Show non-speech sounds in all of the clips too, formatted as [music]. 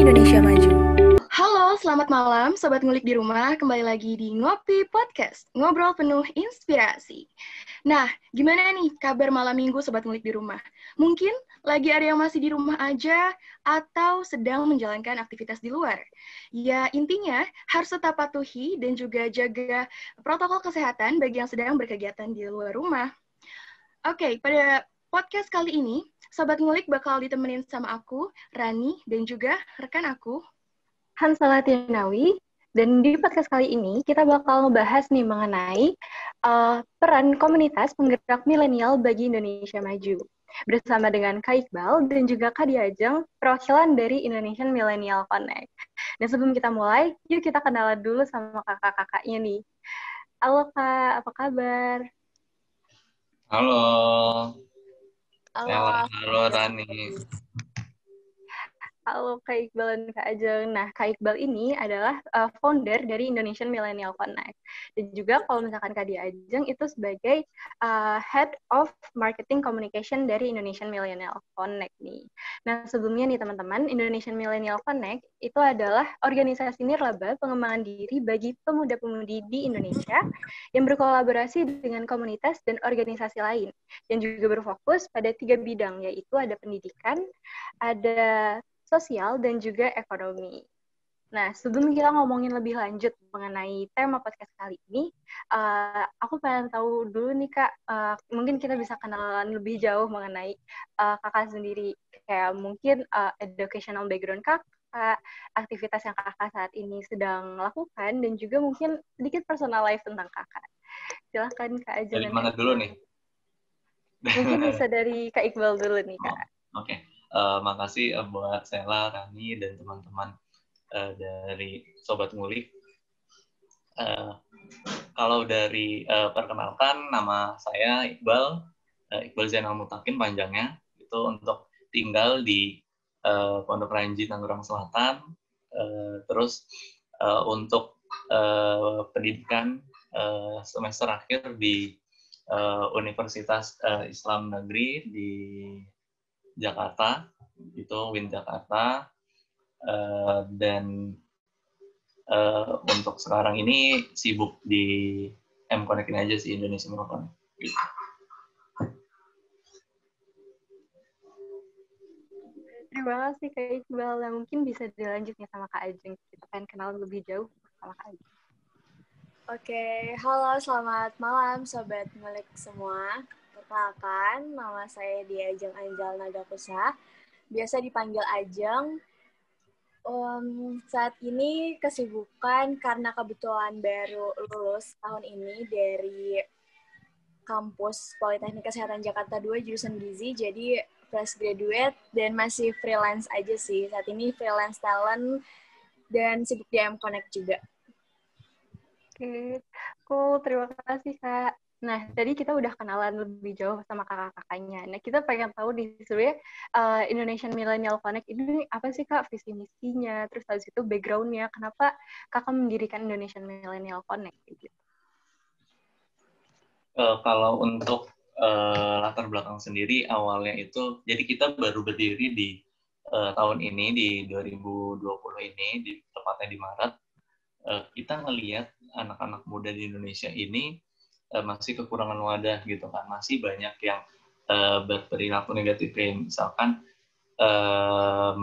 Indonesia Maju. Halo, selamat malam Sobat Ngulik di rumah. Kembali lagi di Ngopi Podcast, ngobrol penuh inspirasi. Nah, gimana nih kabar malam minggu Sobat Ngulik di rumah? Mungkin lagi ada yang masih di rumah aja atau sedang menjalankan aktivitas di luar. Ya, intinya harus tetap patuhi dan juga jaga protokol kesehatan bagi yang sedang berkegiatan di luar rumah. Oke, pada podcast kali ini, Sobat Ngulik bakal ditemenin sama aku, Rani, dan juga rekan aku, Hansala Tinawi. Dan di podcast kali ini, kita bakal ngebahas nih mengenai uh, peran komunitas penggerak milenial bagi Indonesia Maju. Bersama dengan Kak Iqbal dan juga Kak Diajeng, perwakilan dari Indonesian Millennial Connect. Dan sebelum kita mulai, yuk kita kenalan dulu sama kakak-kakaknya nih. Halo Kak, apa kabar? Halo. Halo Rani. Halo Kak Iqbal dan Kak Ajeng. Nah, Kak Iqbal ini adalah uh, founder dari Indonesian Millennial Connect. Dan juga kalau misalkan Kak Ajeng itu sebagai uh, Head of Marketing Communication dari Indonesian Millennial Connect nih. Nah, sebelumnya nih teman-teman, Indonesian Millennial Connect itu adalah organisasi nirlaba pengembangan diri bagi pemuda-pemudi di Indonesia yang berkolaborasi dengan komunitas dan organisasi lain yang juga berfokus pada tiga bidang, yaitu ada pendidikan, ada sosial, dan juga ekonomi. Nah, sebelum kita ngomongin lebih lanjut mengenai tema podcast kali ini, uh, aku pengen tahu dulu nih Kak, uh, mungkin kita bisa kenalan lebih jauh mengenai uh, Kakak sendiri, kayak mungkin uh, educational background Kakak, aktivitas yang Kakak saat ini sedang lakukan, dan juga mungkin sedikit personal life tentang Kakak. Silahkan Kak Aja. Dari mana dulu nih? Mungkin bisa dari Kak Iqbal dulu nih Kak. Oh, Oke. Okay uh, makasih uh, buat Sela, Rani, dan teman-teman uh, dari Sobat Ngulik. Uh, kalau dari uh, perkenalkan, nama saya Iqbal, uh, Iqbal Zainal Mutakin panjangnya, itu untuk tinggal di uh, Pondok Ranji, Tangerang Selatan. Uh, terus uh, untuk uh, pendidikan uh, semester akhir di Universitas Islam Negeri di Jakarta itu Win Jakarta uh, dan uh, untuk sekarang ini sibuk di M Connect ini aja sih Indonesia. Gitu. Terima kasih Kak Iqbal. Nah, mungkin bisa dilanjut nih sama Kak Ajeng. Kita pengen kenal lebih jauh sama Kak Ajeng. Oke, halo selamat malam Sobat Melik semua. Perkenalkan, nama saya Diajeng Anjal Nagakusa. Biasa dipanggil Ajeng. Um, saat ini kesibukan karena kebetulan baru lulus tahun ini dari kampus Politeknik Kesehatan Jakarta 2 jurusan gizi, jadi fresh graduate dan masih freelance aja sih. Saat ini freelance talent dan sibuk di Connect juga. Oke, cool. Terima kasih, Kak. Nah, tadi kita udah kenalan lebih jauh sama kakak-kakaknya. Nah, kita pengen tahu di sebenarnya uh, Indonesian Millennial Connect ini apa sih kak visi misinya, terus habis itu backgroundnya, kenapa kakak mendirikan Indonesian Millennial Connect gitu? Uh, kalau untuk uh, latar belakang sendiri awalnya itu, jadi kita baru berdiri di uh, tahun ini di 2020 ini, di tepatnya di Maret. Uh, kita ngelihat anak-anak muda di Indonesia ini uh, masih kekurangan wadah gitu kan. Masih banyak yang uh, berperilaku negatif kayak misalkan uh,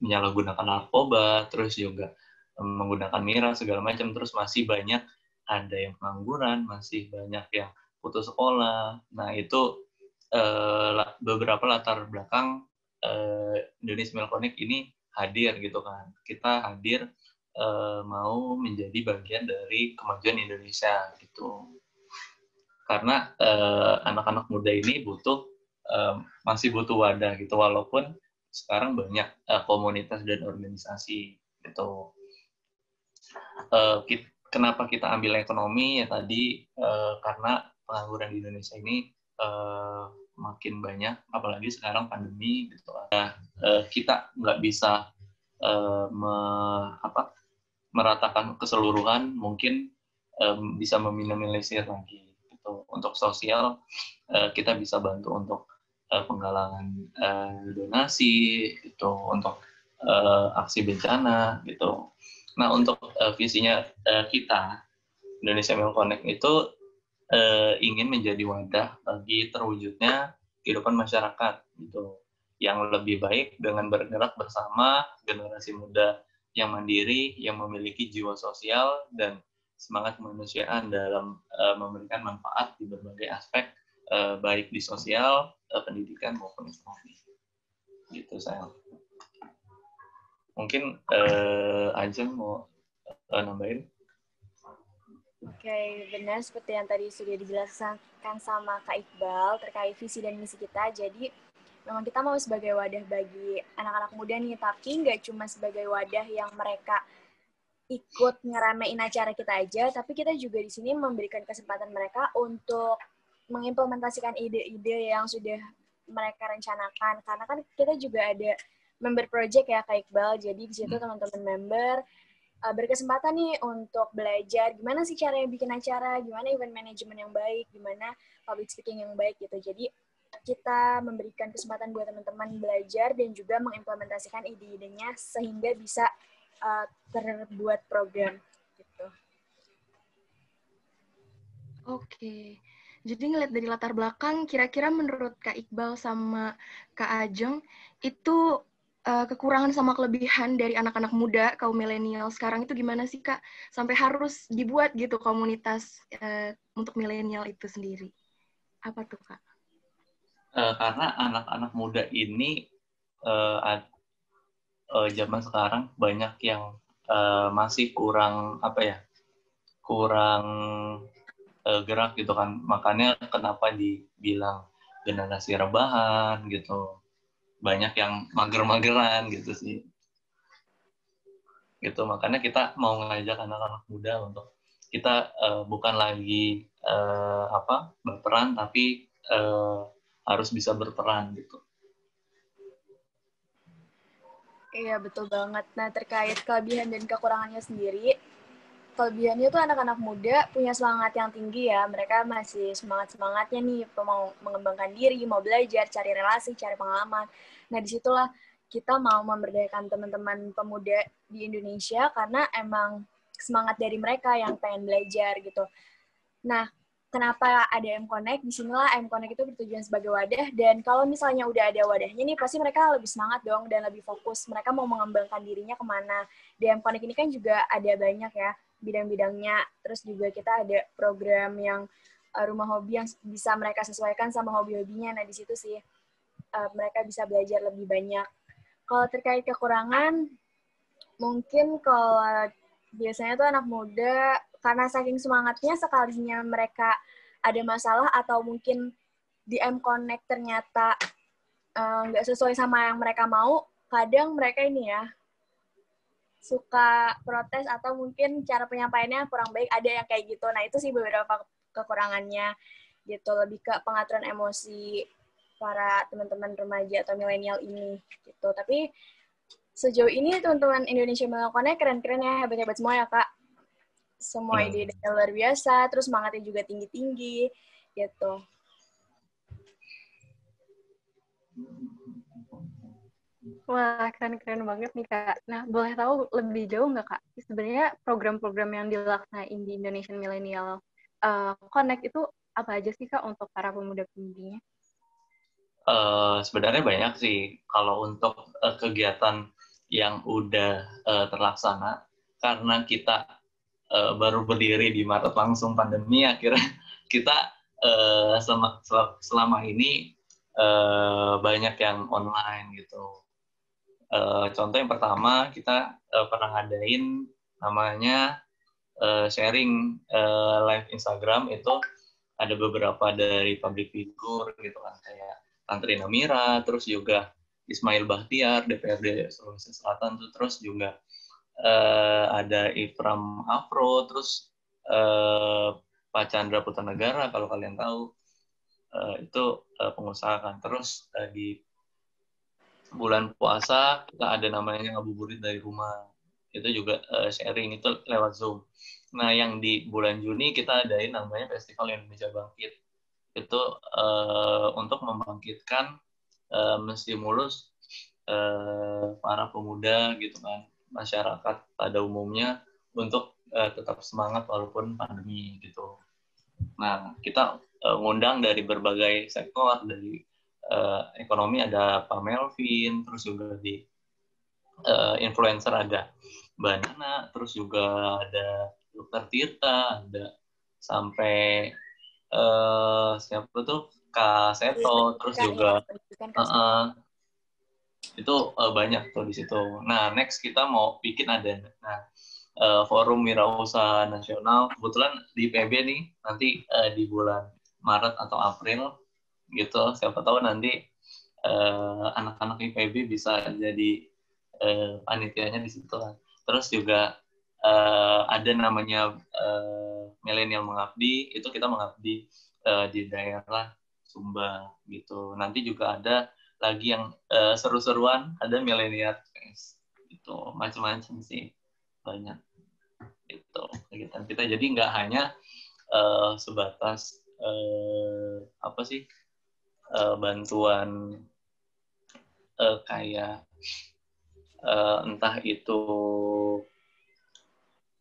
menyalahgunakan narkoba terus juga um, menggunakan miras segala macam. Terus masih banyak ada yang pengangguran masih banyak yang putus sekolah. Nah itu uh, beberapa latar belakang uh, Indonesia Connect ini hadir gitu kan. Kita hadir mau menjadi bagian dari kemajuan Indonesia gitu karena anak-anak uh, muda ini butuh uh, masih butuh wadah gitu. Walaupun sekarang banyak uh, komunitas dan organisasi gitu. Kita, kenapa kita ambil ekonomi? Ya tadi karena pengangguran di Indonesia ini makin banyak apalagi sekarang pandemi gitu. Nah, kita nggak bisa me, apa meratakan keseluruhan. Mungkin bisa meminimalisir lagi gitu. Untuk sosial uh, kita bisa bantu untuk uh, penggalangan uh, donasi itu untuk uh, aksi bencana gitu. Nah untuk uh, visinya uh, kita Indonesia Mil Connect itu uh, ingin menjadi wadah bagi terwujudnya kehidupan masyarakat gitu yang lebih baik dengan bergerak bersama generasi muda yang mandiri, yang memiliki jiwa sosial dan semangat kemanusiaan dalam uh, memberikan manfaat di berbagai aspek uh, baik di sosial, uh, pendidikan maupun ekonomi. Gitu saya. Mungkin uh, Ajeng mau uh, nambahin? Oke, okay, benar seperti yang tadi sudah dijelaskan sama Kak Iqbal terkait visi dan misi kita. Jadi memang kita mau sebagai wadah bagi anak-anak muda nih, tapi nggak cuma sebagai wadah yang mereka ikut ngeramein acara kita aja, tapi kita juga di sini memberikan kesempatan mereka untuk mengimplementasikan ide-ide yang sudah mereka rencanakan. Karena kan kita juga ada member project ya Kak Iqbal, jadi di situ hmm. teman-teman member uh, berkesempatan nih untuk belajar gimana sih caranya bikin acara, gimana event management yang baik, gimana public speaking yang baik gitu. Jadi kita memberikan kesempatan buat teman-teman belajar dan juga mengimplementasikan ide-idenya sehingga bisa uh, terbuat program gitu. Oke. Jadi ngeliat dari latar belakang, kira-kira menurut Kak Iqbal sama Kak Ajeng, itu uh, kekurangan sama kelebihan dari anak-anak muda, kaum milenial sekarang itu gimana sih Kak? Sampai harus dibuat gitu komunitas uh, untuk milenial itu sendiri. Apa tuh Kak? uh, karena anak-anak muda ini uh, uh, zaman sekarang banyak yang uh, masih kurang apa ya kurang uh, gerak gitu kan. Makanya kenapa dibilang generasi rebahan gitu. Banyak yang mager-mageran gitu sih. Gitu makanya kita mau ngajak anak-anak muda untuk kita uh, bukan lagi uh, apa berperan tapi uh, harus bisa berperan gitu. Iya betul banget. Nah terkait kelebihan dan kekurangannya sendiri, kelebihannya tuh anak-anak muda punya semangat yang tinggi ya. Mereka masih semangat-semangatnya nih, mau mengembangkan diri, mau belajar, cari relasi, cari pengalaman. Nah di situlah kita mau memberdayakan teman-teman pemuda di Indonesia karena emang semangat dari mereka yang pengen belajar gitu. Nah, kenapa ada M Connect? Di sinilah M Connect itu bertujuan sebagai wadah dan kalau misalnya udah ada wadahnya nih pasti mereka lebih semangat dong dan lebih fokus. Mereka mau mengembangkan dirinya ke mana. Di M Connect ini kan juga ada banyak ya bidang-bidangnya. Terus juga kita ada program yang uh, rumah hobi yang bisa mereka sesuaikan sama hobi-hobinya. Nah di situ sih uh, mereka bisa belajar lebih banyak. Kalau terkait kekurangan, mungkin kalau biasanya tuh anak muda karena saking semangatnya sekalinya mereka ada masalah atau mungkin di M Connect ternyata eh, nggak uh, sesuai sama yang mereka mau, kadang mereka ini ya suka protes atau mungkin cara penyampaiannya kurang baik, ada yang kayak gitu. Nah itu sih beberapa kekurangannya gitu, lebih ke pengaturan emosi para teman-teman remaja atau milenial ini gitu. Tapi sejauh ini teman-teman Indonesia Connect keren-keren ya, hebat-hebat semua ya kak semua hmm. ide luar biasa, terus semangatnya juga tinggi-tinggi, gitu. Wah, keren-keren banget nih, Kak. Nah, boleh tahu lebih jauh nggak, Kak? Sebenarnya program-program yang dilaksanain di Indonesian Millennial uh, Connect itu apa aja sih, Kak, untuk para pemuda-pemudinya? Uh, sebenarnya banyak sih. Kalau untuk uh, kegiatan yang udah uh, terlaksana, karena kita uh, baru berdiri di Maret langsung pandemi akhirnya kita uh, selama, selama ini uh, banyak yang online gitu. Uh, contoh yang pertama kita uh, pernah ngadain namanya uh, sharing uh, live Instagram itu ada beberapa dari public figure gitu kan kayak Tantri Namira, terus juga Ismail Bahtiar DPRD Sulawesi Selatan tuh terus juga uh, ada Ifram Afro, terus uh, Pak Chandra Putra Negara kalau kalian tahu uh, itu uh, pengusaha kan. Terus uh, di bulan puasa kita ada namanya ngabuburit dari rumah. Itu juga uh, sharing itu lewat Zoom. Nah, yang di bulan Juni kita adain namanya Festival Indonesia Bangkit. itu uh, untuk membangkitkan uh, menstimulus uh, para pemuda gitu kan masyarakat pada umumnya untuk uh, tetap semangat walaupun pandemi gitu. Nah kita uh, ngundang dari berbagai sektor dari uh, ekonomi ada Pak Melvin, terus juga di uh, influencer ada Mbak Nana, terus juga ada Dokter Tirta, ada sampai uh, siapa tuh Kak Seto, terus juga uh, uh, itu uh, banyak tuh di situ. Nah next kita mau bikin ada nah uh, forum wirausaha nasional kebetulan di PB nih nanti uh, di bulan Maret atau April gitu siapa tahu nanti anak-anak uh, IPB bisa jadi uh, panitianya di situ terus juga uh, ada namanya uh, milenial mengabdi itu kita mengabdi uh, di daerah Sumba gitu. Nanti juga ada lagi yang uh, seru-seruan ada milenial gitu macam-macam sih banyak. Itu kegiatan kita. Jadi nggak hanya uh, sebatas uh, apa sih uh, bantuan uh, kayak uh, entah itu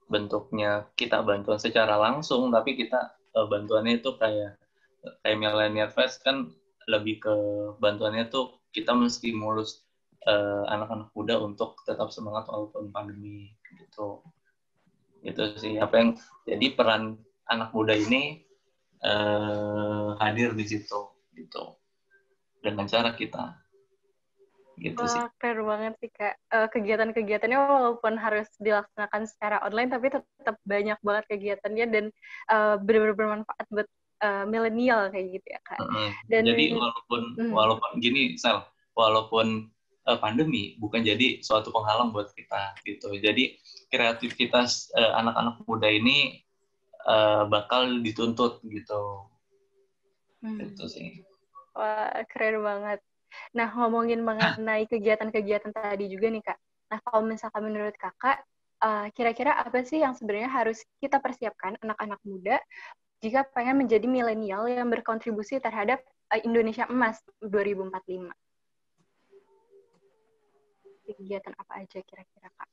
bentuknya kita bantuan secara langsung tapi kita uh, bantuannya itu kayak kayak Millennial Fest kan lebih ke bantuannya tuh kita menstimulus uh, anak-anak muda untuk tetap semangat walaupun pandemi gitu gitu sih apa yang jadi peran anak muda ini uh, hadir di situ gitu dengan cara kita gitu Wah, sih. Keren banget sih kak. Uh, kegiatan-kegiatannya walaupun harus dilaksanakan secara online, tapi tetap banyak banget kegiatannya dan uh, benar-benar bermanfaat buat uh, milenial kayak gitu ya kak. Dan jadi walaupun uh, walaupun gini sel, walaupun uh, pandemi bukan jadi suatu penghalang buat kita gitu. Jadi kreativitas anak-anak uh, muda ini uh, bakal dituntut gitu. Hmm. Itu sih. Wah keren banget. Nah, ngomongin mengenai kegiatan-kegiatan tadi juga nih, Kak. Nah, kalau misalkan menurut Kakak, uh, kira-kira apa sih yang sebenarnya harus kita persiapkan anak-anak muda jika pengen menjadi milenial yang berkontribusi terhadap uh, Indonesia Emas 2045? Kegiatan apa aja kira-kira, Kak?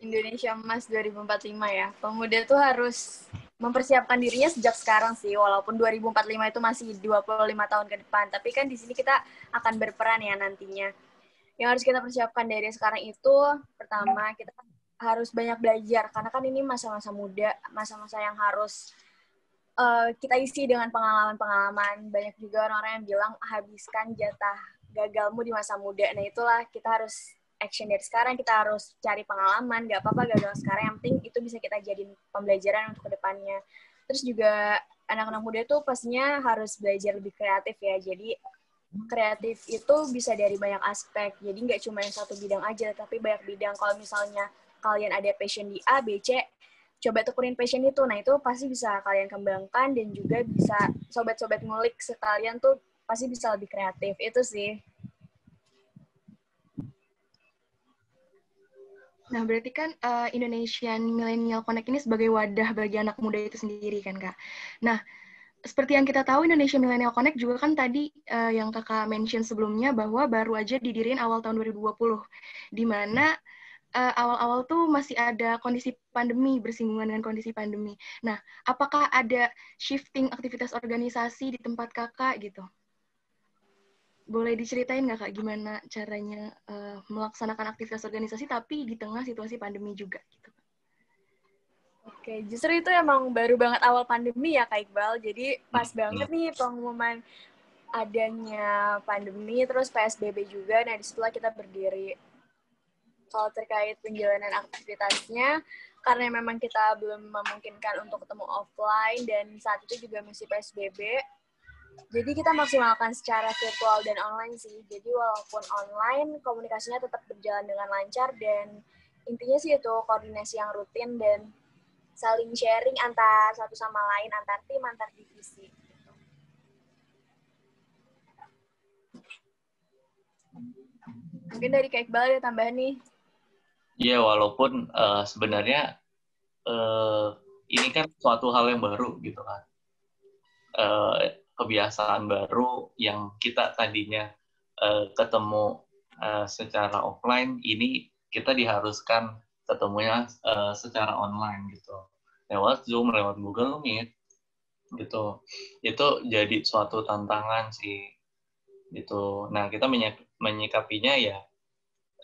Indonesia Emas 2045 ya. Pemuda tuh harus mempersiapkan dirinya sejak sekarang sih walaupun 2045 itu masih 25 tahun ke depan tapi kan di sini kita akan berperan ya nantinya yang harus kita persiapkan dari sekarang itu pertama kita harus banyak belajar karena kan ini masa-masa muda masa-masa yang harus uh, kita isi dengan pengalaman-pengalaman. Banyak juga orang-orang yang bilang habiskan jatah gagalmu di masa muda. Nah itulah kita harus action dari sekarang. Kita harus cari pengalaman. Gak apa-apa gagal sekarang. Yang penting itu bisa kita jadiin pembelajaran untuk ke depannya. Terus juga anak-anak muda itu pastinya harus belajar lebih kreatif ya. Jadi kreatif itu bisa dari banyak aspek. Jadi nggak cuma yang satu bidang aja tapi banyak bidang. Kalau misalnya kalian ada passion di A B C coba tekunin passion itu. Nah itu pasti bisa kalian kembangkan dan juga bisa sobat-sobat ngulik sekalian tuh pasti bisa lebih kreatif. Itu sih. Nah, berarti kan uh, Indonesian Millennial Connect ini sebagai wadah bagi anak muda itu sendiri kan, Kak? Nah, seperti yang kita tahu, Indonesia Millennial Connect juga kan tadi uh, yang kakak mention sebelumnya bahwa baru aja didiriin awal tahun 2020, di mana uh, awal-awal tuh masih ada kondisi pandemi, bersinggungan dengan kondisi pandemi. Nah, apakah ada shifting aktivitas organisasi di tempat kakak gitu? boleh diceritain nggak kak gimana caranya uh, melaksanakan aktivitas organisasi tapi di tengah situasi pandemi juga gitu Oke, justru itu emang baru banget awal pandemi ya Kak Iqbal. Jadi pas banget nih pengumuman adanya pandemi, terus PSBB juga. Nah, di situlah kita berdiri. Kalau terkait penjalanan aktivitasnya, karena memang kita belum memungkinkan untuk ketemu offline, dan saat itu juga masih PSBB, jadi kita maksimalkan secara virtual dan online sih. Jadi walaupun online, komunikasinya tetap berjalan dengan lancar dan intinya sih itu koordinasi yang rutin dan saling sharing antar satu sama lain, antar tim, antar divisi. Mungkin dari Kak Iqbal ada tambahan nih. Iya, walaupun uh, sebenarnya uh, ini kan suatu hal yang baru gitu kan. Uh, kebiasaan baru yang kita tadinya uh, ketemu uh, secara offline ini kita diharuskan ketemunya uh, secara online gitu. Lewat Zoom lewat Google Meet gitu. Itu jadi suatu tantangan sih gitu. Nah kita menyikapinya ya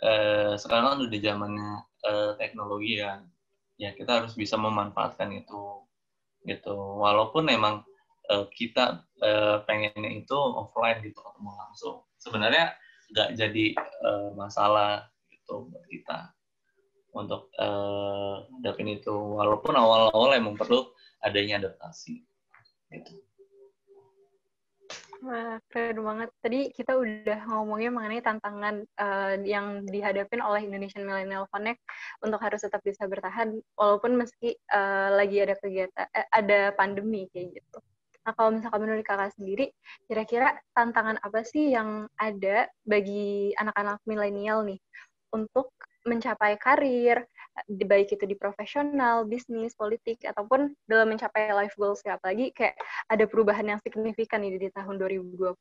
eh, sekarang kan udah zamannya eh, teknologi ya. Ya kita harus bisa memanfaatkan itu gitu. Walaupun emang eh, kita eh, pengennya itu offline gitu ketemu langsung. Sebenarnya nggak jadi eh, masalah gitu buat kita untuk eh, dapin itu. Walaupun awal-awal emang perlu adanya adaptasi gitu. Wah, keren banget. Tadi kita udah ngomongnya mengenai tantangan uh, yang dihadapin oleh Indonesian Millennial Connect untuk harus tetap bisa bertahan walaupun meski uh, lagi ada kegiatan eh, ada pandemi kayak gitu. Nah, kalau misalkan menurut kakak sendiri, kira-kira tantangan apa sih yang ada bagi anak-anak milenial nih untuk mencapai karir, baik itu di profesional, bisnis, politik, ataupun dalam mencapai life goals ya, apalagi kayak ada perubahan yang signifikan ini di tahun 2020.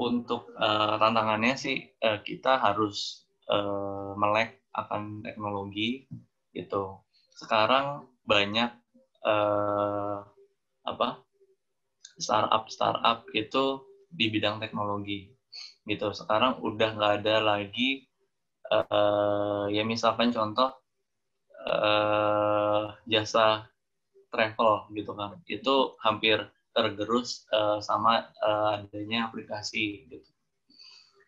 Untuk uh, tantangannya sih uh, kita harus uh, melek akan teknologi gitu. Sekarang banyak uh, apa startup startup itu di bidang teknologi gitu. Sekarang udah nggak ada lagi uh, ya misalkan contoh uh, jasa travel gitu kan. Itu hampir tergerus uh, sama uh, adanya aplikasi gitu.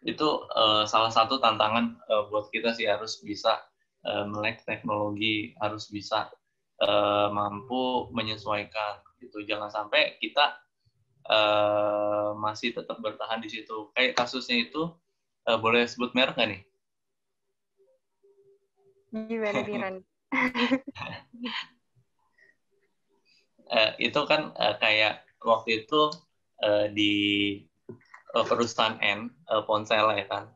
Itu uh, salah satu tantangan uh, buat kita sih harus bisa uh, melek teknologi harus bisa uh, mampu menyesuaikan gitu. Jangan sampai kita uh, masih tetap bertahan di situ. Kayak kasusnya itu uh, boleh sebut merek nggak nih? Gimana Diran? uh, [laughs] itu kan uh, kayak waktu itu uh, di uh, perusahaan N uh, ponsel ya kan.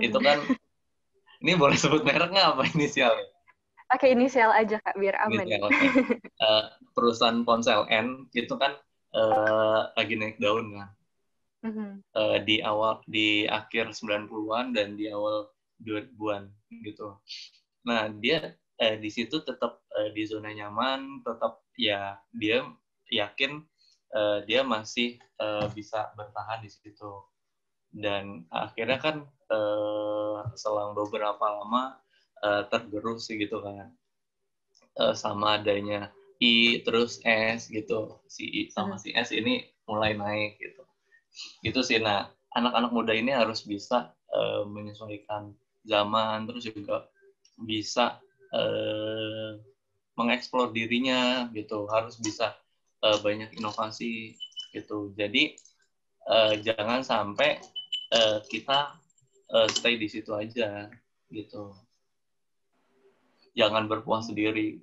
Itu kan [laughs] ini boleh sebut merek nggak apa inisialnya? Pakai inisial aja kak biar aman. Inisial, okay. uh, perusahaan ponsel N itu kan uh, lagi naik daun kan. Mm-hmm. Uh, di awal di akhir 90-an dan di awal 2000-an gitu. Nah, dia eh, di situ tetap eh, di zona nyaman, tetap ya dia yakin eh, dia masih eh, bisa bertahan di situ. Dan akhirnya kan eh, selang beberapa lama eh, tergerus sih gitu kan. Eh, sama adanya I terus S gitu. Si I sama si S ini mulai naik gitu. Gitu sih. Nah anak-anak muda ini harus bisa uh, menyesuaikan zaman terus juga bisa uh, mengeksplor dirinya gitu. Harus bisa uh, banyak inovasi gitu. Jadi uh, jangan sampai uh, kita uh, stay di situ aja gitu. Jangan berpuas sendiri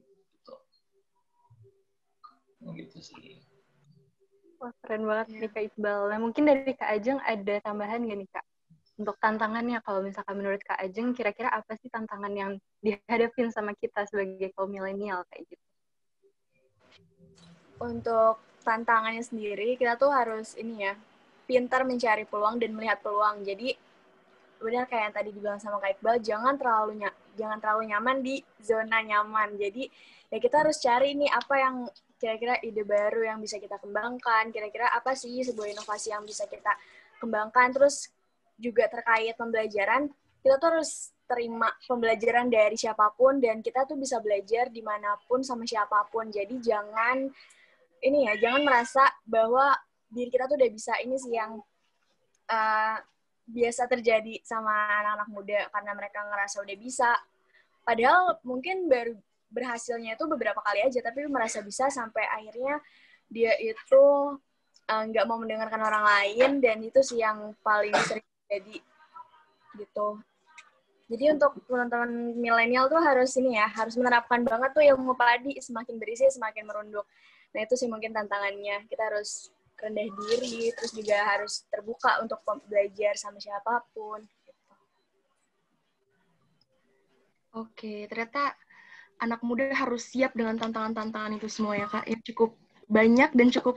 gitu sih. Wah, keren banget ya. nih Kak Iqbal. Nah, mungkin dari Kak Ajeng ada tambahan gak nih Kak? Untuk tantangannya, kalau misalkan menurut Kak Ajeng, kira-kira apa sih tantangan yang dihadapin sama kita sebagai kaum milenial kayak gitu? Untuk tantangannya sendiri, kita tuh harus ini ya, pintar mencari peluang dan melihat peluang. Jadi, benar kayak yang tadi dibilang sama Kak Iqbal, jangan terlalu ny jangan terlalu nyaman di zona nyaman. Jadi, ya kita harus cari nih apa yang kira-kira ide baru yang bisa kita kembangkan, kira-kira apa sih sebuah inovasi yang bisa kita kembangkan, terus juga terkait pembelajaran, kita tuh harus terima pembelajaran dari siapa pun dan kita tuh bisa belajar di mana pun sama siapa pun. Jadi jangan ini ya, jangan merasa bahwa diri kita tuh udah bisa ini sih yang uh, biasa terjadi sama anak-anak muda karena mereka ngerasa udah bisa. Padahal mungkin baru berhasilnya itu beberapa kali aja tapi merasa bisa sampai akhirnya dia itu eh, nggak uh, mau mendengarkan orang lain dan itu sih yang paling sering jadi gitu. Jadi untuk teman-teman milenial tuh harus ini ya harus menerapkan banget tuh ilmu padi semakin berisi semakin merunduk. Nah itu sih mungkin tantangannya. Kita harus rendah diri terus juga harus terbuka untuk belajar sama siapa pun gitu. oke ternyata anak muda harus siap dengan tantangan-tantangan itu semua ya kak yang cukup banyak dan cukup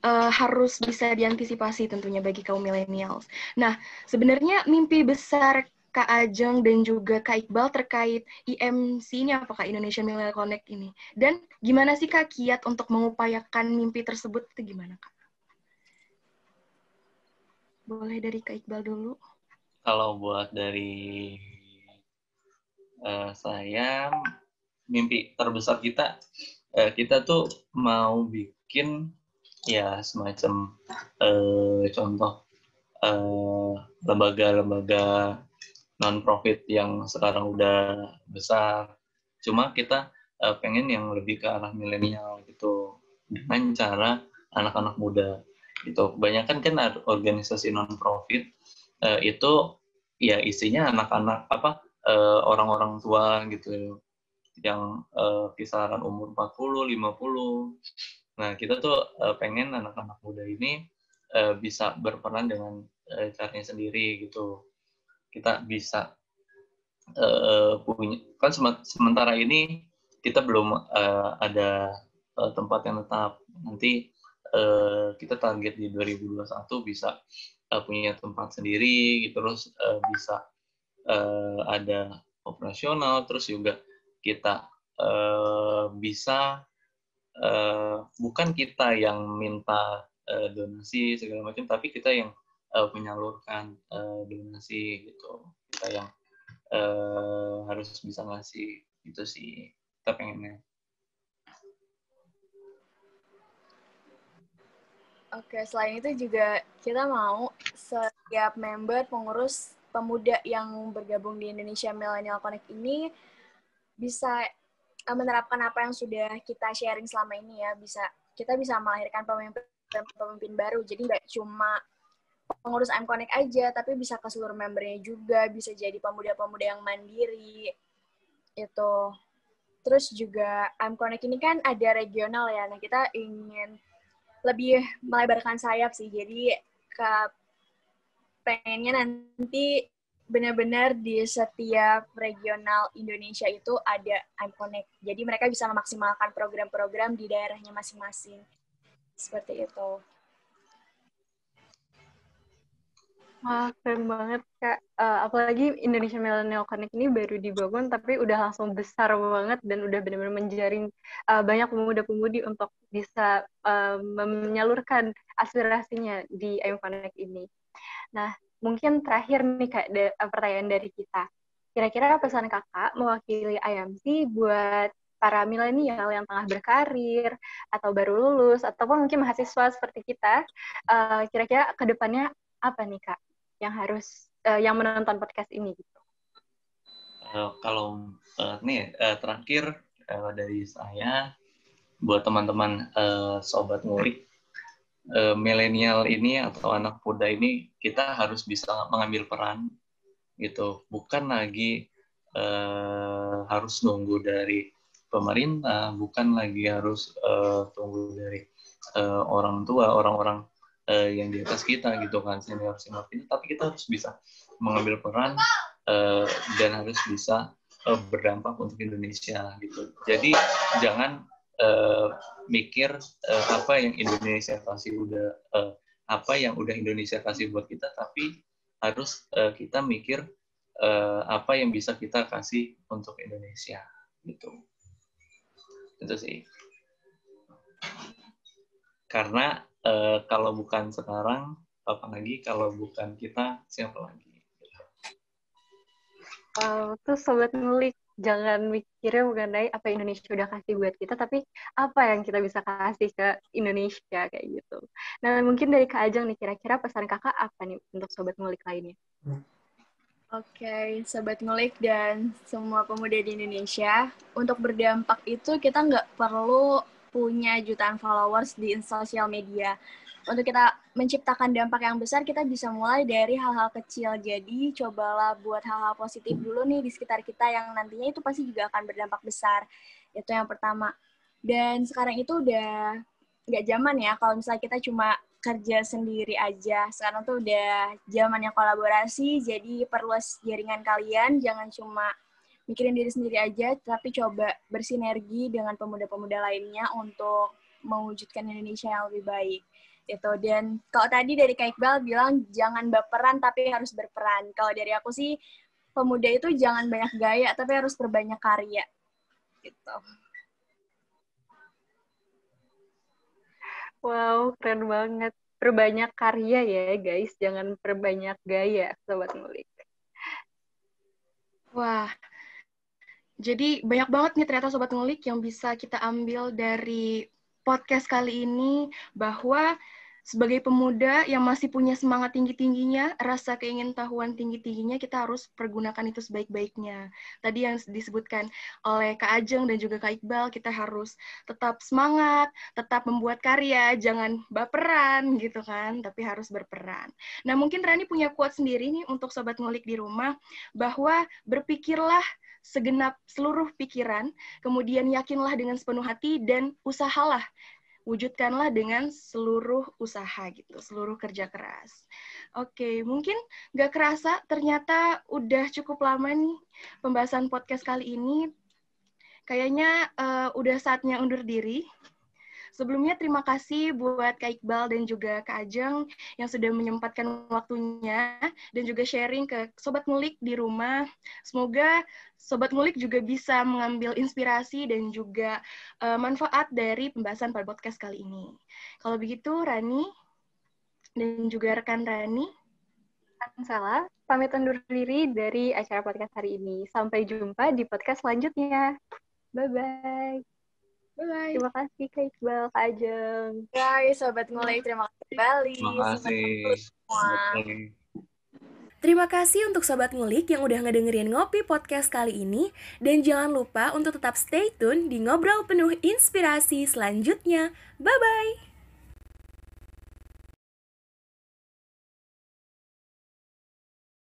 uh, harus bisa diantisipasi tentunya bagi kaum millennials. Nah, sebenarnya mimpi besar Kak Ajeng dan juga Kak Iqbal terkait IMC ini apakah Indonesia Millennial Connect ini? Dan gimana sih Kak Kiat untuk mengupayakan mimpi tersebut itu gimana Kak? Boleh dari Kak Iqbal dulu. Kalau buat dari uh, saya, mimpi terbesar kita, uh, kita tuh mau bikin ya semacam uh, contoh lembaga-lembaga non-profit yang sekarang udah besar. Cuma kita uh, pengen yang lebih ke arah milenial gitu dengan cara anak-anak muda gitu. Kebanyakan kan organisasi non-profit uh, itu ya isinya anak-anak apa uh, orang-orang tua gitu yang uh, kisaran umur 40, 50. Nah, kita tuh uh, pengen anak-anak muda ini uh, bisa berperan dengan uh, caranya sendiri gitu kita bisa uh, punya kan sementara ini kita belum uh, ada uh, tempat yang tetap nanti uh, kita target di 2021 bisa uh, punya tempat sendiri gitu terus uh, bisa uh, ada operasional terus juga kita uh, bisa uh, bukan kita yang minta uh, donasi segala macam tapi kita yang uh, menyalurkan uh, donasi gitu. Kita yang uh, harus bisa ngasih itu sih kita pengennya. Oke, selain itu juga kita mau setiap member pengurus pemuda yang bergabung di Indonesia Millennial Connect ini bisa menerapkan apa yang sudah kita sharing selama ini ya. Bisa kita bisa melahirkan pemimpin pemimpin baru. Jadi nggak cuma pengurus I'm Connect aja, tapi bisa ke seluruh membernya juga, bisa jadi pemuda-pemuda yang mandiri, itu. Terus juga I'm Connect ini kan ada regional ya, nah kita ingin lebih melebarkan sayap sih, jadi ke pengennya nanti benar-benar di setiap regional Indonesia itu ada I'm Connect. Jadi mereka bisa memaksimalkan program-program di daerahnya masing-masing. Seperti itu. Wah, keren banget, Kak. Uh, apalagi Indonesia Millennial Connect ini baru dibangun, tapi udah langsung besar banget dan udah benar-benar menjaring uh, banyak pemuda-pemudi untuk bisa uh, menyalurkan aspirasinya di IM Connect ini. Nah, mungkin terakhir nih, Kak, da pertanyaan dari kita. Kira-kira pesan kakak mewakili IMC buat para milenial yang tengah berkarir atau baru lulus ataupun mungkin mahasiswa seperti kita, kira-kira uh, ke depannya apa nih kak? yang harus uh, yang menonton podcast ini gitu? Uh, kalau uh, nih uh, terakhir uh, dari saya buat teman-teman uh, sobat ngulik uh, milenial ini atau anak muda ini kita harus bisa mengambil peran gitu. Bukan lagi uh, harus nunggu dari pemerintah bukan lagi harus uh, tunggu dari uh, orang tua orang-orang uh, yang di atas kita gitu kan senior senior kita. Tapi kita harus bisa mengambil peran uh, dan harus bisa berdampak untuk Indonesia gitu. Jadi jangan uh, mikir uh, apa yang Indonesia kasih udah uh, apa yang udah Indonesia kasih buat kita tapi harus uh, kita mikir uh, apa yang bisa kita kasih untuk Indonesia gitu. Itu sih. Karena uh, kalau bukan sekarang apalagi kalau bukan kita siapa lagi? Wow, tuh sobat ngulik jangan mikirnya mengenai apa Indonesia udah kasih buat kita, tapi apa yang kita bisa kasih ke Indonesia kayak gitu. Nah, mungkin dari Kak Ajeng nih, kira-kira pesan kakak apa nih untuk sobat ngulik lainnya? Oke, okay, sobat ngulik dan semua pemuda di Indonesia, untuk berdampak itu kita nggak perlu punya jutaan followers di sosial media. Untuk kita menciptakan dampak yang besar, kita bisa mulai dari hal-hal kecil. Jadi, cobalah buat hal-hal positif dulu nih di sekitar kita yang nantinya itu pasti juga akan berdampak besar. Itu yang pertama. Dan sekarang itu udah nggak zaman ya kalau misalnya kita cuma kerja sendiri aja. Sekarang tuh udah zamannya kolaborasi, jadi perluas jaringan kalian, jangan cuma mikirin diri sendiri aja, tapi coba bersinergi dengan pemuda-pemuda lainnya untuk mewujudkan Indonesia yang lebih baik. Itu dan kalau tadi dari Kak Iqbal bilang jangan baperan tapi harus berperan. Kalau dari aku sih pemuda itu jangan banyak gaya tapi harus berbanyak karya. Gitu. Wow, keren banget. Perbanyak karya ya, guys. Jangan perbanyak gaya, Sobat Ngulik. Wah, jadi banyak banget nih ternyata Sobat Ngulik yang bisa kita ambil dari podcast kali ini bahwa sebagai pemuda yang masih punya semangat tinggi-tingginya, rasa keingintahuan tinggi-tingginya, kita harus pergunakan itu sebaik-baiknya. Tadi yang disebutkan oleh Kak Ajeng dan juga Kak Iqbal, kita harus tetap semangat, tetap membuat karya, jangan baperan gitu kan, tapi harus berperan. Nah mungkin Rani punya quote sendiri nih untuk Sobat Ngulik di rumah, bahwa berpikirlah segenap seluruh pikiran, kemudian yakinlah dengan sepenuh hati, dan usahalah wujudkanlah dengan seluruh usaha gitu, seluruh kerja keras. Oke, mungkin nggak kerasa ternyata udah cukup lama nih pembahasan podcast kali ini. Kayaknya uh, udah saatnya undur diri. Sebelumnya terima kasih buat Kak Iqbal dan juga Kak Ajeng yang sudah menyempatkan waktunya dan juga sharing ke Sobat Ngulik di rumah. Semoga Sobat Ngulik juga bisa mengambil inspirasi dan juga uh, manfaat dari pembahasan pada podcast kali ini. Kalau begitu, Rani dan juga rekan Rani. Salah, pamit undur diri dari acara podcast hari ini. Sampai jumpa di podcast selanjutnya. Bye-bye. Bye-bye. Terima kasih Kak Iqbal, Kak Ajeng. Guys, Sobat Mulai, terima kasih kembali. Terima kasih. Terima kasih untuk Sobat Ngulik yang udah ngedengerin Ngopi Podcast kali ini. Dan jangan lupa untuk tetap stay tune di Ngobrol Penuh Inspirasi selanjutnya. Bye-bye!